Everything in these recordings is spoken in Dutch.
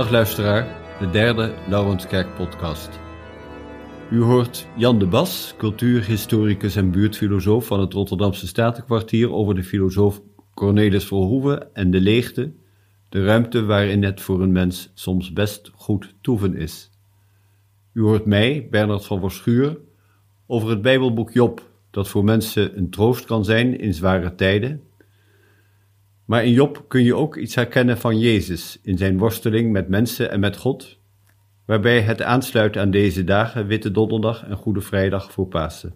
Dag luisteraar, de derde Laurenskerk podcast. U hoort Jan de Bas, cultuurhistoricus en buurtfilosoof van het Rotterdamse Statenkwartier over de filosoof Cornelis Verhoeven en de leegte, de ruimte waarin het voor een mens soms best goed toeven is. U hoort mij, Bernard van Verschuur, over het Bijbelboek Job, dat voor mensen een troost kan zijn in zware tijden maar in Job kun je ook iets herkennen van Jezus in zijn worsteling met mensen en met God, waarbij het aansluit aan deze dagen Witte Donderdag en Goede Vrijdag voor Pasen.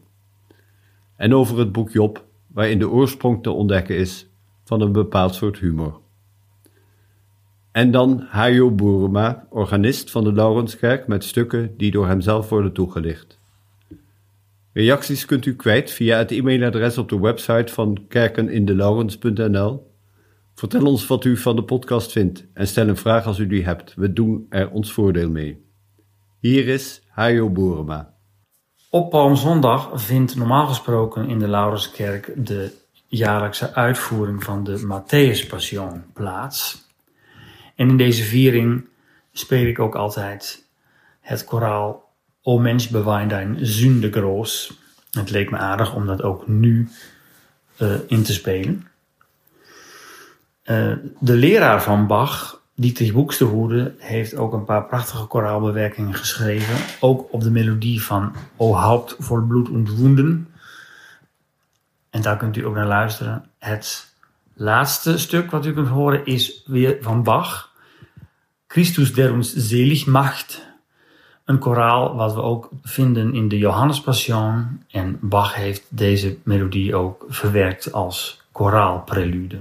En over het boek Job, waarin de oorsprong te ontdekken is van een bepaald soort humor. En dan Hajo Boerema, organist van de Laurenskerk met stukken die door hemzelf worden toegelicht. Reacties kunt u kwijt via het e-mailadres op de website van kerkenindelaurens.nl Vertel ons wat u van de podcast vindt en stel een vraag als u die hebt. We doen er ons voordeel mee. Hier is Hajo Boerema. Op Palmzondag vindt normaal gesproken in de Laurenskerk de jaarlijkse uitvoering van de Matthäus Passion plaats. En in deze viering speel ik ook altijd het koraal O mens bewaar dein groß. Het leek me aardig om dat ook nu uh, in te spelen. Uh, de leraar van Bach, Dietrich Buxtehude, heeft ook een paar prachtige koraalbewerkingen geschreven. Ook op de melodie van O Haupt voor bloed und. En daar kunt u ook naar luisteren. Het laatste stuk wat u kunt horen is weer van Bach. Christus der ons selig macht. Een koraal wat we ook vinden in de Johannespassion. En Bach heeft deze melodie ook verwerkt als koraalprelude.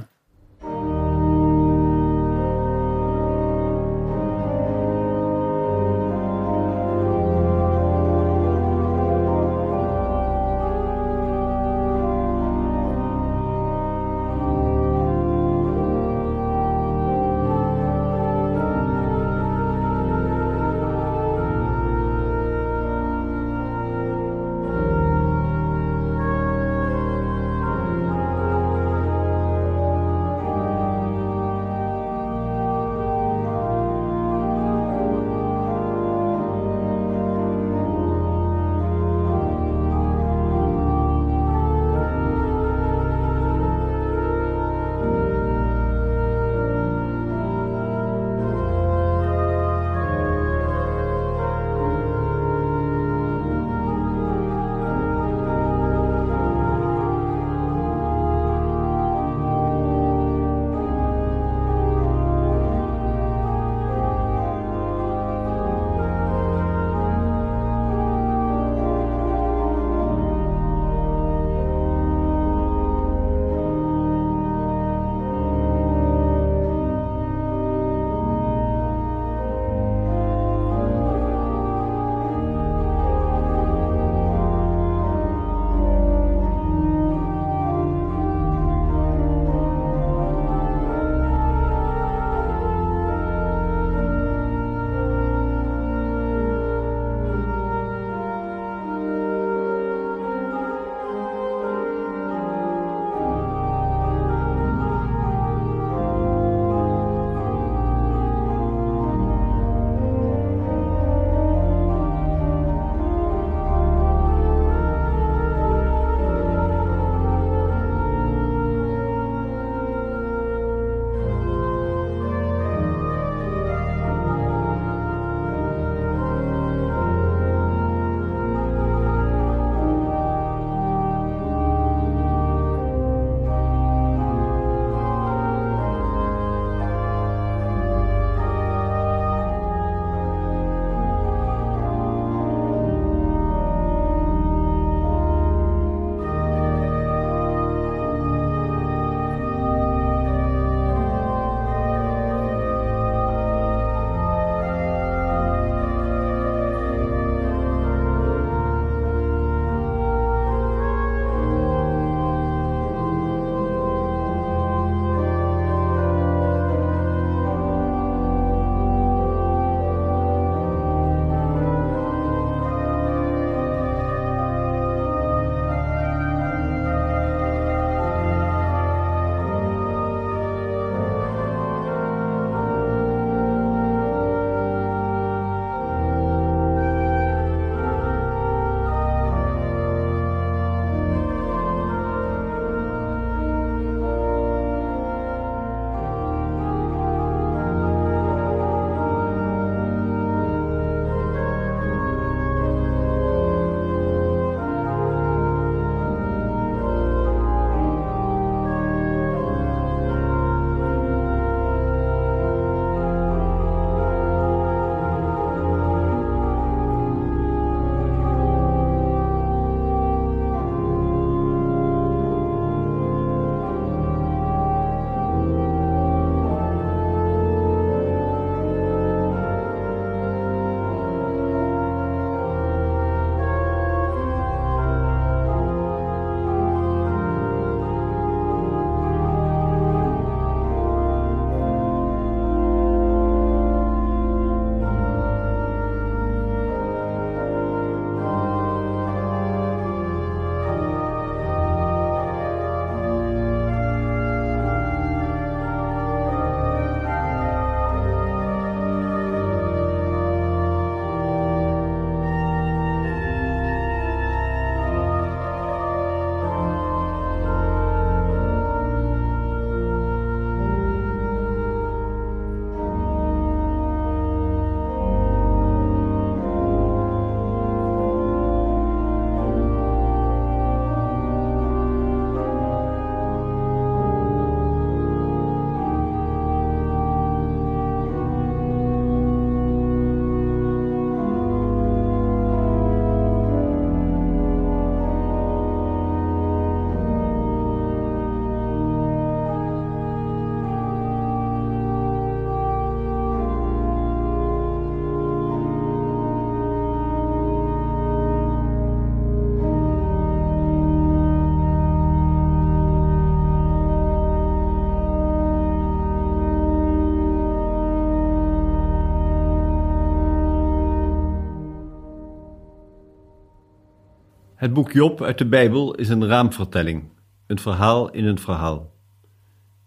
Het boek Job uit de Bijbel is een raamvertelling, een verhaal in een verhaal.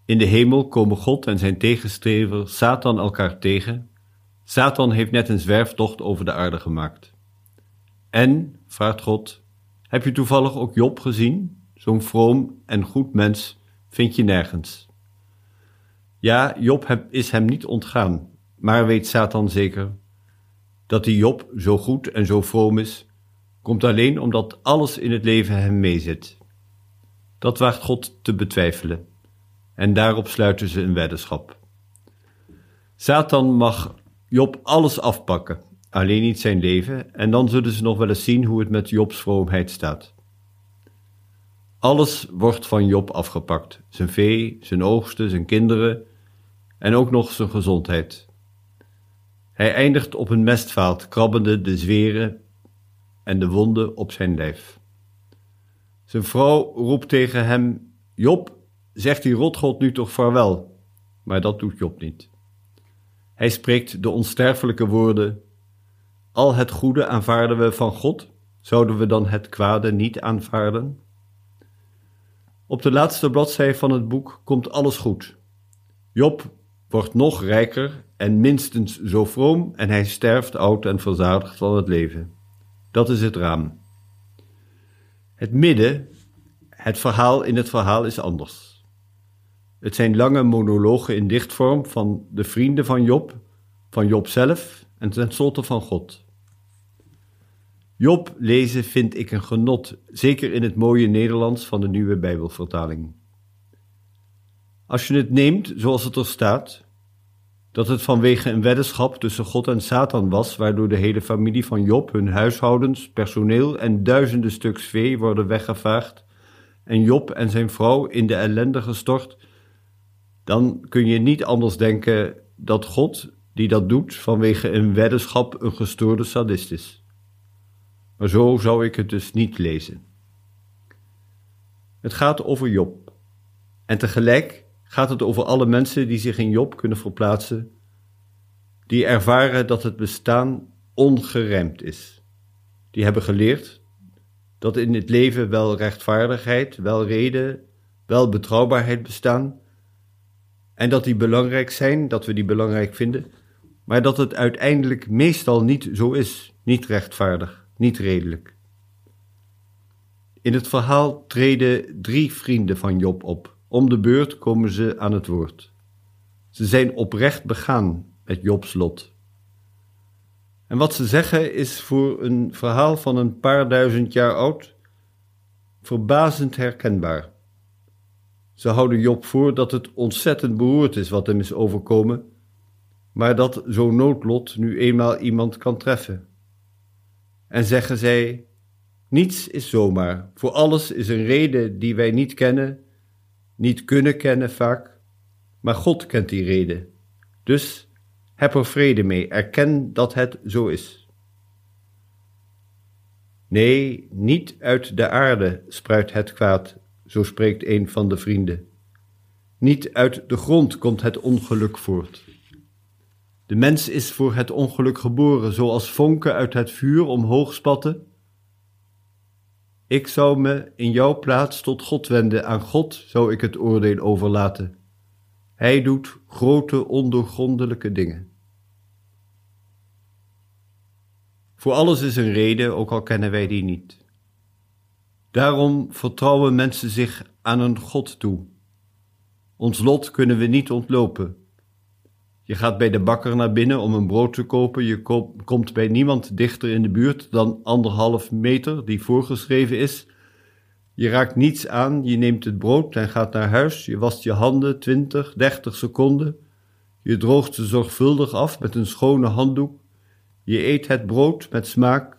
In de hemel komen God en zijn tegenstrever Satan elkaar tegen. Satan heeft net een zwerftocht over de aarde gemaakt. En, vraagt God, heb je toevallig ook Job gezien? Zo'n vroom en goed mens vind je nergens. Ja, Job is hem niet ontgaan, maar weet Satan zeker dat die Job zo goed en zo vroom is, komt alleen omdat alles in het leven hem meezit. Dat waagt God te betwijfelen, en daarop sluiten ze een weddenschap. Satan mag Job alles afpakken, alleen niet zijn leven, en dan zullen ze nog wel eens zien hoe het met Jobs vroomheid staat. Alles wordt van Job afgepakt: zijn vee, zijn oogsten, zijn kinderen en ook nog zijn gezondheid. Hij eindigt op een mestvaalt, krabbende de zweren en de wonden op zijn lijf. Zijn vrouw roept tegen hem: Job, zegt die rotgod nu toch vaarwel? Maar dat doet Job niet. Hij spreekt de onsterfelijke woorden: Al het goede aanvaarden we van God, zouden we dan het kwade niet aanvaarden? Op de laatste bladzij van het boek komt alles goed. Job wordt nog rijker en minstens zo vroom en hij sterft oud en verzadigd van het leven. Dat is het raam. Het midden, het verhaal in het verhaal is anders. Het zijn lange monologen in dichtvorm van de vrienden van Job, van Job zelf en tenslotte van God. Job lezen vind ik een genot, zeker in het mooie Nederlands van de nieuwe Bijbelvertaling. Als je het neemt zoals het er staat, dat het vanwege een weddenschap tussen God en Satan was, waardoor de hele familie van Job, hun huishoudens, personeel en duizenden stuks vee worden weggevaagd en Job en zijn vrouw in de ellende gestort, dan kun je niet anders denken dat God, die dat doet vanwege een weddenschap, een gestoorde sadist is. Maar zo zou ik het dus niet lezen. Het gaat over Job. En tegelijk gaat het over alle mensen die zich in Job kunnen verplaatsen, die ervaren dat het bestaan ongeremd is. Die hebben geleerd dat in het leven wel rechtvaardigheid, wel reden, wel betrouwbaarheid bestaan, en dat die belangrijk zijn, dat we die belangrijk vinden, maar dat het uiteindelijk meestal niet zo is, niet rechtvaardig, niet redelijk. In het verhaal treden drie vrienden van Job op. Om de beurt komen ze aan het woord. Ze zijn oprecht begaan met Jobs lot. En wat ze zeggen is voor een verhaal van een paar duizend jaar oud verbazend herkenbaar. Ze houden Job voor dat het ontzettend beroerd is wat hem is overkomen, maar dat zo'n noodlot nu eenmaal iemand kan treffen. En zeggen zij: Niets is zomaar, voor alles is een reden die wij niet kennen niet kunnen kennen vaak, maar God kent die reden. Dus heb er vrede mee, erken dat het zo is. Nee, niet uit de aarde spruit het kwaad, zo spreekt een van de vrienden. Niet uit de grond komt het ongeluk voort. De mens is voor het ongeluk geboren, zoals vonken uit het vuur omhoog spatten ik zou me in jouw plaats tot God wenden, aan God zou ik het oordeel overlaten. Hij doet grote ondoorgrondelijke dingen. Voor alles is een reden, ook al kennen wij die niet. Daarom vertrouwen mensen zich aan een God toe. Ons lot kunnen we niet ontlopen. Je gaat bij de bakker naar binnen om een brood te kopen. Je komt bij niemand dichter in de buurt dan anderhalf meter die voorgeschreven is. Je raakt niets aan, je neemt het brood en gaat naar huis. Je wast je handen 20, 30 seconden. Je droogt ze zorgvuldig af met een schone handdoek. Je eet het brood met smaak.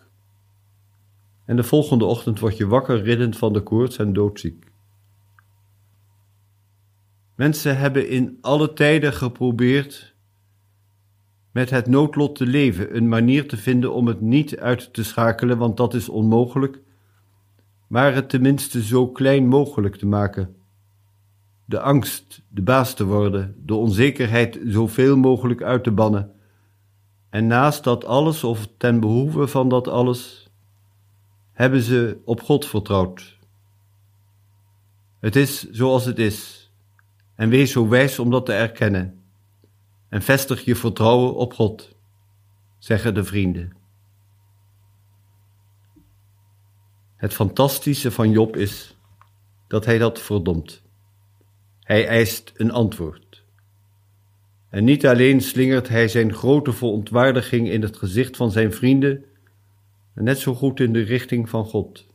En de volgende ochtend word je wakker riddend van de koorts en doodziek. Mensen hebben in alle tijden geprobeerd met het noodlot te leven, een manier te vinden om het niet uit te schakelen, want dat is onmogelijk, maar het tenminste zo klein mogelijk te maken. De angst de baas te worden, de onzekerheid zoveel mogelijk uit te bannen. En naast dat alles, of ten behoeve van dat alles, hebben ze op God vertrouwd. Het is zoals het is, en wees zo wijs om dat te erkennen, en vestig je vertrouwen op God, zeggen de vrienden. Het fantastische van Job is dat hij dat verdomt. Hij eist een antwoord. En niet alleen slingert hij zijn grote verontwaardiging in het gezicht van zijn vrienden, maar net zo goed in de richting van God.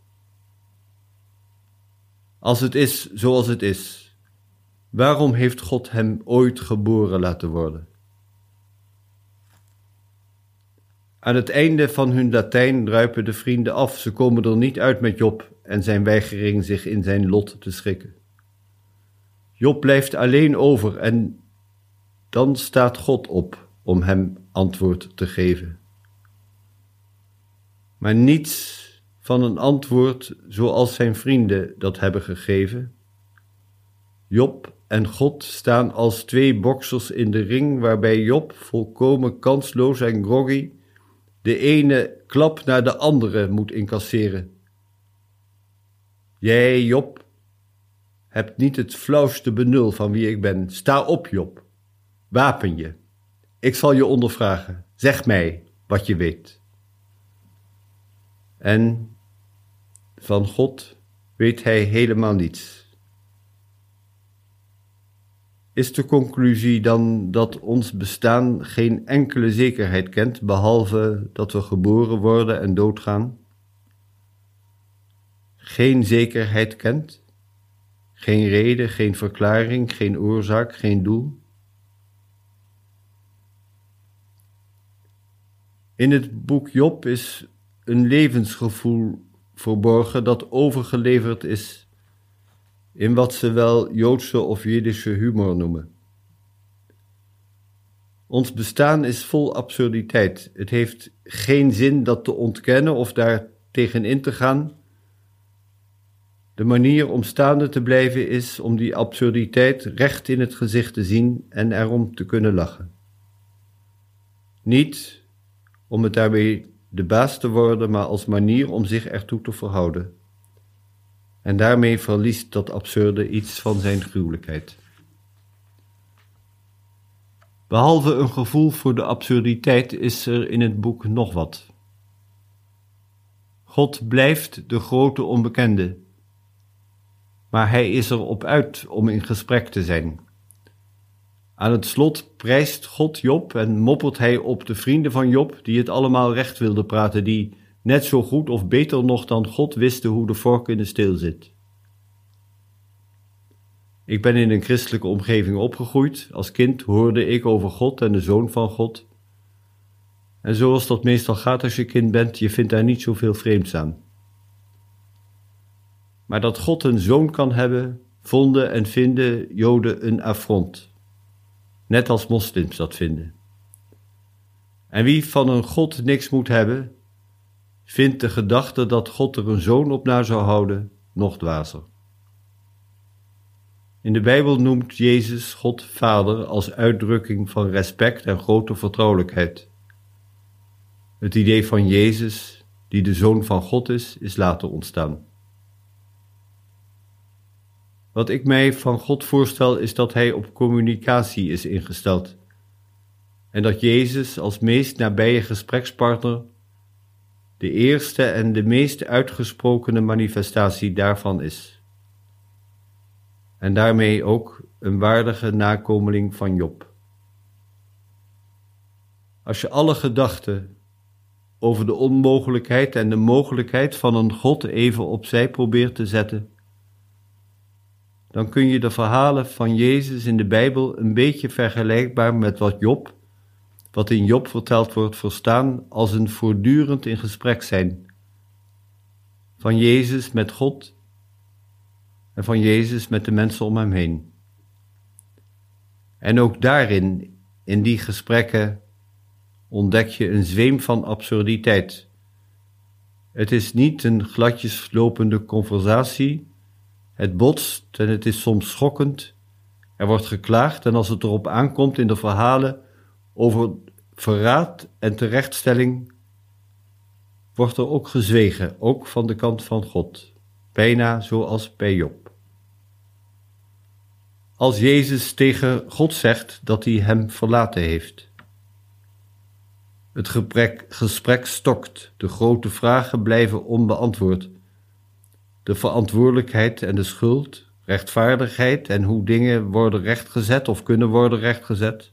Als het is zoals het is, waarom heeft God hem ooit geboren laten worden? Aan het einde van hun Latijn druipen de vrienden af. Ze komen er niet uit met Job en zijn weigering zich in zijn lot te schikken. Job blijft alleen over en dan staat God op om hem antwoord te geven. Maar niets van een antwoord zoals zijn vrienden dat hebben gegeven. Job en God staan als twee boksers in de ring waarbij Job volkomen kansloos en groggy de ene klap naar de andere moet incasseren. Jij, Job, hebt niet het flauwste benul van wie ik ben. Sta op, Job. Wapen je. Ik zal je ondervragen. Zeg mij wat je weet. En van God weet hij helemaal niets. Is de conclusie dan dat ons bestaan geen enkele zekerheid kent, behalve dat we geboren worden en doodgaan? Geen zekerheid kent? Geen reden, geen verklaring, geen oorzaak, geen doel? In het boek Job is een levensgevoel verborgen dat overgeleverd is in wat ze wel Joodse of Jiddische humor noemen. Ons bestaan is vol absurditeit. Het heeft geen zin dat te ontkennen of daar tegenin te gaan. De manier om staande te blijven is om die absurditeit recht in het gezicht te zien en erom te kunnen lachen. Niet om het daarmee de baas te worden, maar als manier om zich ertoe te verhouden en daarmee verliest dat absurde iets van zijn gruwelijkheid. Behalve een gevoel voor de absurditeit is er in het boek nog wat. God blijft de grote onbekende, maar hij is erop uit om in gesprek te zijn. Aan het slot prijst God Job en moppert hij op de vrienden van Job, die het allemaal recht wilden praten, die net zo goed of beter nog dan God wisten hoe de vork in de steel zit. Ik ben in een christelijke omgeving opgegroeid. Als kind hoorde ik over God en de Zoon van God. En zoals dat meestal gaat als je kind bent, je vindt daar niet zoveel vreemds aan. Maar dat God een zoon kan hebben, vonden en vinden Joden een affront. Net als moslims dat vinden. En wie van een God niks moet hebben, vindt de gedachte dat God er een zoon op na zou houden nog dwazer. In de Bijbel noemt Jezus God Vader als uitdrukking van respect en grote vertrouwelijkheid. Het idee van Jezus, die de Zoon van God is, is later ontstaan. Wat ik mij van God voorstel is dat Hij op communicatie is ingesteld en dat Jezus als meest nabije gesprekspartner de eerste en de meest uitgesprokene manifestatie daarvan is. En daarmee ook een waardige nakomeling van Job. Als je alle gedachten over de onmogelijkheid en de mogelijkheid van een God even opzij probeert te zetten, dan kun je de verhalen van Jezus in de Bijbel een beetje vergelijkbaar met wat Job wat in Job verteld wordt, verstaan als een voortdurend in gesprek zijn. Van Jezus met God en van Jezus met de mensen om hem heen. En ook daarin, in die gesprekken, ontdek je een zweem van absurditeit. Het is niet een gladjes lopende conversatie, het botst en het is soms schokkend. Er wordt geklaagd en als het erop aankomt in de verhalen over verraad en terechtstelling wordt er ook gezwegen, ook van de kant van God, bijna zoals bij Job. Als Jezus tegen God zegt dat hij hem verlaten heeft. Het gesprek, gesprek stokt, de grote vragen blijven onbeantwoord. De verantwoordelijkheid en de schuld, rechtvaardigheid en hoe dingen worden rechtgezet of kunnen worden rechtgezet.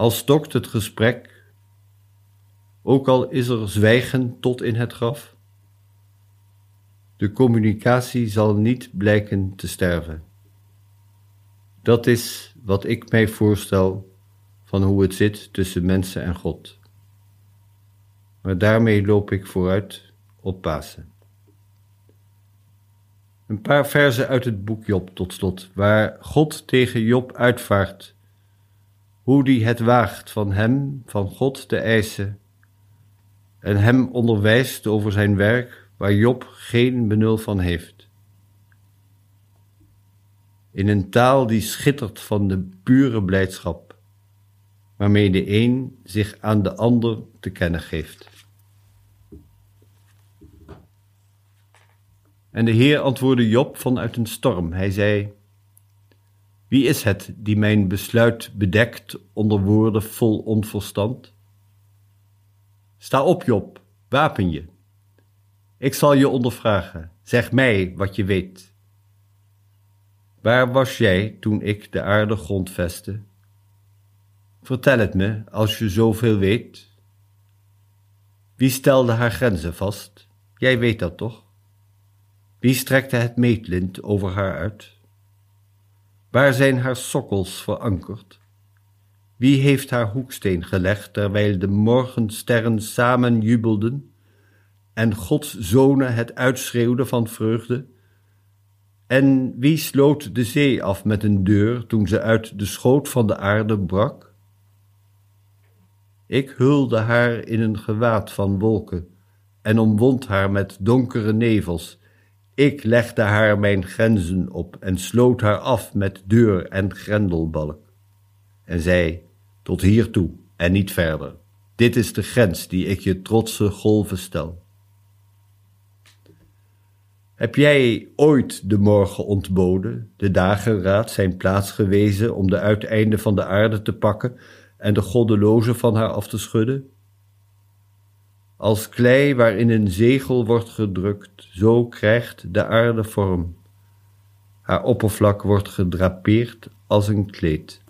Al stokt het gesprek, ook al is er zwijgen tot in het graf. De communicatie zal niet blijken te sterven. Dat is wat ik mij voorstel van hoe het zit tussen mensen en God. Maar daarmee loop ik vooruit op Pasen. Een paar verzen uit het boek Job tot slot, waar God tegen Job uitvaart hoe die het waagt van hem, van God te eisen, en hem onderwijst over zijn werk waar Job geen benul van heeft. In een taal die schittert van de pure blijdschap, waarmee de een zich aan de ander te kennen geeft. En de Heer antwoordde Job vanuit een storm. Hij zei: wie is het die mijn besluit bedekt onder woorden vol onverstand? Sta op, Job, wapen je. Ik zal je ondervragen. Zeg mij wat je weet. Waar was jij toen ik de aarde grondvestte? Vertel het me als je zoveel weet. Wie stelde haar grenzen vast? Jij weet dat toch? Wie strekte het meetlint over haar uit? Waar zijn haar sokkels verankerd? Wie heeft haar hoeksteen gelegd terwijl de morgensterren samen jubelden en Gods zonen het uitschreeuwden van vreugde? En wie sloot de zee af met een deur toen ze uit de schoot van de aarde brak? Ik hulde haar in een gewaad van wolken en omwond haar met donkere nevels ik legde haar mijn grenzen op en sloot haar af met deur en grendelbalk. En zei, tot hiertoe en niet verder. Dit is de grens die ik je trotse golven stel. Heb jij ooit de morgen ontboden, de dageraad zijn plaats gewezen om de uiteinden van de aarde te pakken en de goddeloze van haar af te schudden? Als klei waarin een zegel wordt gedrukt, zo krijgt de aarde vorm. Haar oppervlak wordt gedrapeerd als een kleed.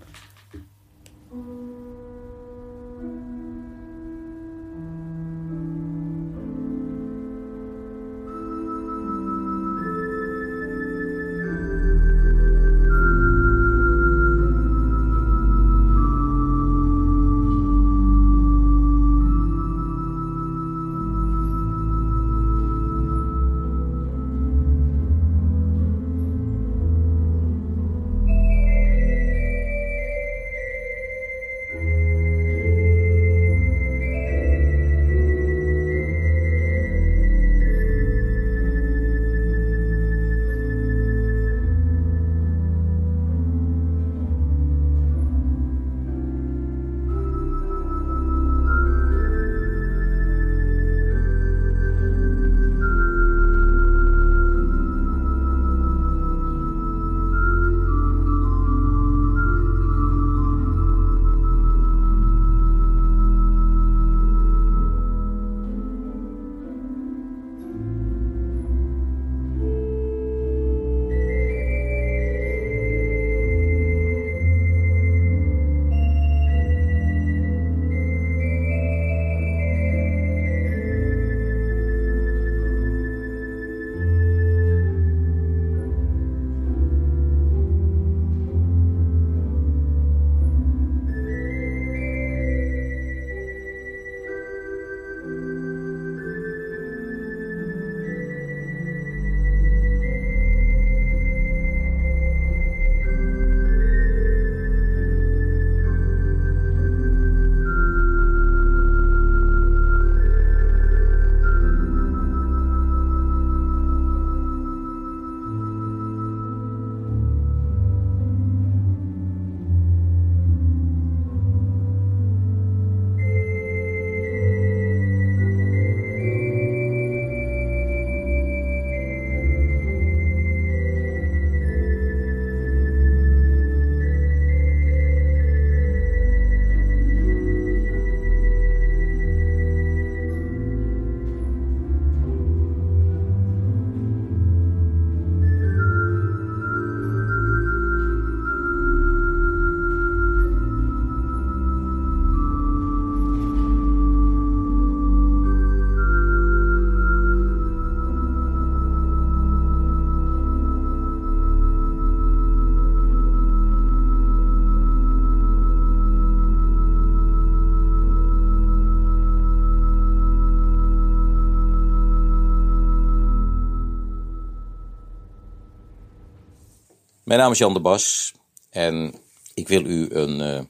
Mijn naam is Jan de Bas en ik wil u een uh,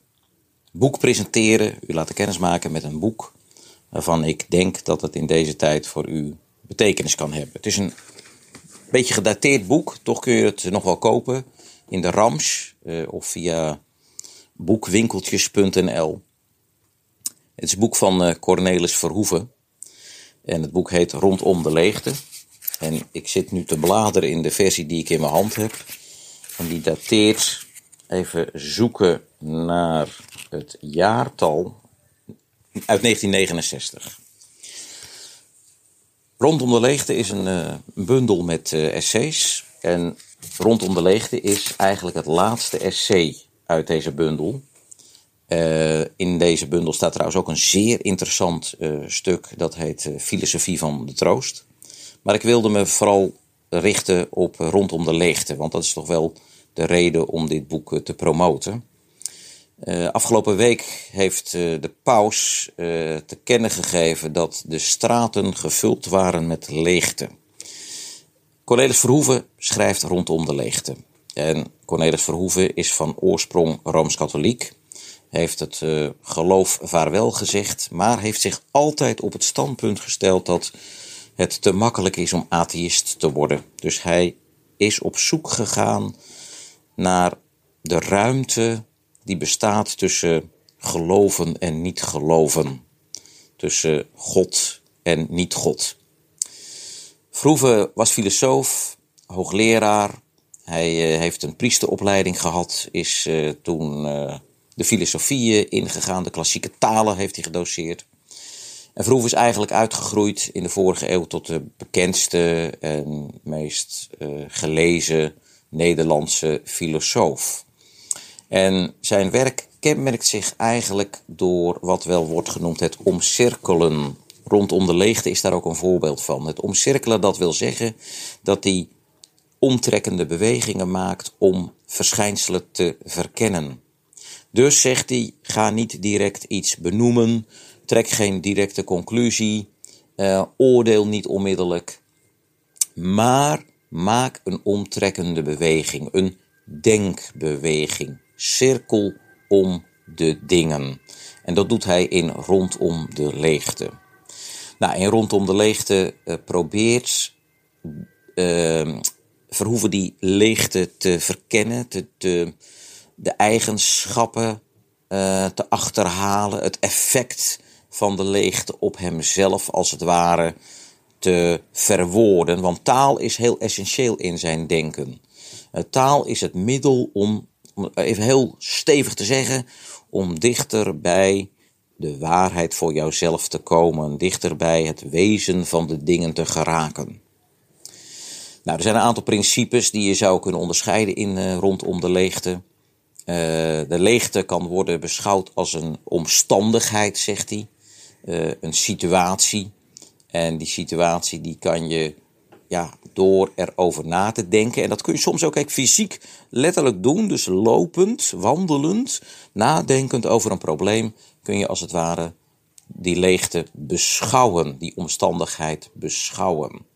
boek presenteren, u laten kennismaken met een boek waarvan ik denk dat het in deze tijd voor u betekenis kan hebben. Het is een beetje gedateerd boek, toch kun je het nog wel kopen in de Rams uh, of via boekwinkeltjes.nl. Het is een boek van uh, Cornelis Verhoeven en het boek heet Rondom de Leegte. En ik zit nu te bladeren in de versie die ik in mijn hand heb. En die dateert, even zoeken naar het jaartal, uit 1969. Rondom de Leegte is een, uh, bundel met uh, essays. En Rondom de Leegte is eigenlijk het laatste essay uit deze bundel. Uh, in deze bundel staat trouwens ook een zeer interessant stuk, dat heet Filosofie van de Troost. Maar ik wilde me vooral richten op Rondom de Leegte, want dat is toch wel de reden om dit boek te promoten. Uh, afgelopen week heeft uh, de paus te kennen gegeven dat de straten gevuld waren met leegte. Cornelis Verhoeven schrijft rondom de leegte. En Cornelis Verhoeven is van oorsprong rooms-katholiek, heeft het geloof vaarwel gezegd, maar heeft zich altijd op het standpunt gesteld dat het te makkelijk is om atheïst te worden. Dus hij is op zoek gegaan naar de ruimte die bestaat tussen geloven en niet geloven. Tussen God en niet God. Vroeger was filosoof, hoogleraar. Hij uh, heeft een priesteropleiding gehad, is uh, toen uh, de filosofie ingegaan, de klassieke talen heeft hij gedoseerd. En Vroeger is eigenlijk uitgegroeid in de vorige eeuw tot de bekendste en meest gelezen Nederlandse filosoof. En zijn werk kenmerkt zich eigenlijk door wat wel wordt genoemd het omcirkelen. Rondom de leegte is daar ook een voorbeeld van. Het omcirkelen, dat wil zeggen dat hij omtrekkende bewegingen maakt om verschijnselen te verkennen. Dus zegt hij, ga niet direct iets benoemen, trek geen directe conclusie, uh, oordeel niet onmiddellijk, maar maak een omtrekkende beweging, een denkbeweging cirkel om de dingen. En dat doet hij in Rondom de Leegte. Nou, in Rondom de Leegte uh, probeert uh, Verhoeven die leegte te verkennen, de eigenschappen uh, te achterhalen, het effect van de leegte op hemzelf als het ware te verwoorden. Want taal is heel essentieel in zijn denken. taal is het middel om even heel stevig te zeggen, om dichter bij de waarheid voor jouzelf te komen, dichter bij het wezen van de dingen te geraken. Nou, er zijn een aantal principes die je zou kunnen onderscheiden in uh, rondom de leegte. Uh, de leegte kan worden beschouwd als een omstandigheid, zegt hij, een situatie. En die situatie die kan je ja, door erover na te denken. En dat kun je soms ook kijk, fysiek letterlijk doen. Dus lopend, wandelend, nadenkend over een probleem kun je als het ware die leegte beschouwen, die omstandigheid beschouwen.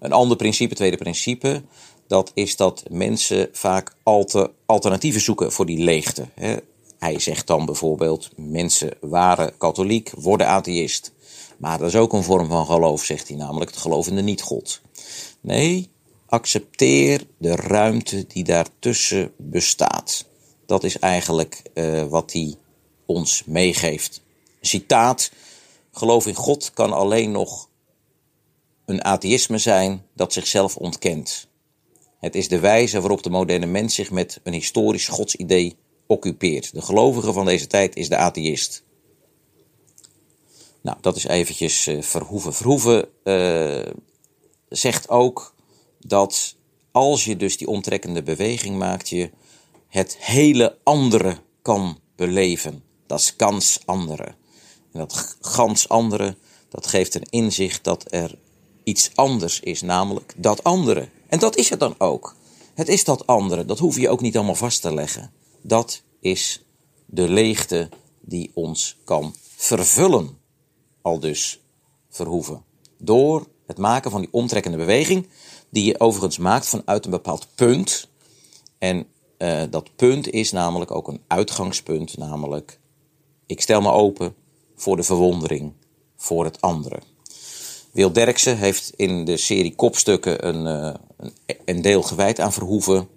Een ander principe, tweede principe, dat is dat mensen vaak alter, alternatieven zoeken voor die leegte. Hij zegt dan bijvoorbeeld, mensen waren katholiek, worden atheïst. Maar dat is ook een vorm van geloof, zegt hij, namelijk het geloof in de niet-God. Nee, accepteer de ruimte die daartussen bestaat. Dat is eigenlijk uh, wat hij ons meegeeft. Citaat: Geloof in God kan alleen nog een atheïsme zijn dat zichzelf ontkent. Het is de wijze waarop de moderne mens zich met een historisch godsidee occupeert. De gelovige van deze tijd is de atheïst. Nou, dat is eventjes uh, Verhoeven. Verhoeven uh, zegt ook dat als je dus die omtrekkende beweging maakt, je het hele andere kan beleven. Dat is gans andere. En dat gans andere, dat geeft een inzicht dat er iets anders is, namelijk dat andere. En dat is het dan ook. Het is dat andere, dat hoef je ook niet allemaal vast te leggen. Dat is de leegte die ons kan vervullen, al dus verhoeven. Door het maken van die omtrekkende beweging, die je overigens maakt vanuit een bepaald punt. En uh, dat punt is namelijk ook een uitgangspunt, namelijk ik stel me open voor de verwondering, voor het andere. Wil Derksen heeft in de serie Kopstukken een, een, een deel gewijd aan Verhoeven.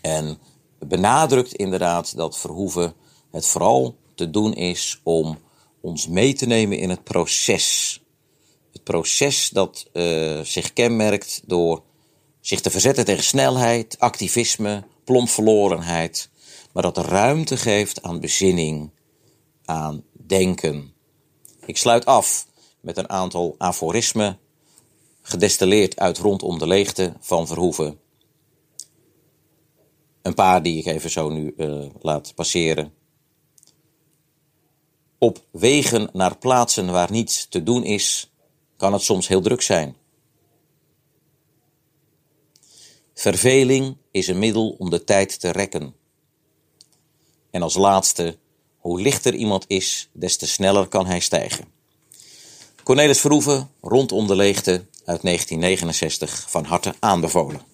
En benadrukt inderdaad dat Verhoeven het vooral te doen is om ons mee te nemen in het proces. Het proces dat uh, zich kenmerkt door zich te verzetten tegen snelheid, activisme, plompverlorenheid, maar dat ruimte geeft aan bezinning, aan denken. Ik sluit af met een aantal aforismen, gedestilleerd uit Rondom de Leegte van Verhoeven. Een paar die ik even zo nu uh, laat passeren. Op wegen naar plaatsen waar niets te doen is, kan het soms heel druk zijn. Verveling is een middel om de tijd te rekken. En als laatste, hoe lichter iemand is, des te sneller kan hij stijgen. Cornelis Verhoeven, Rondom de Leegte uit 1969, van harte aanbevolen.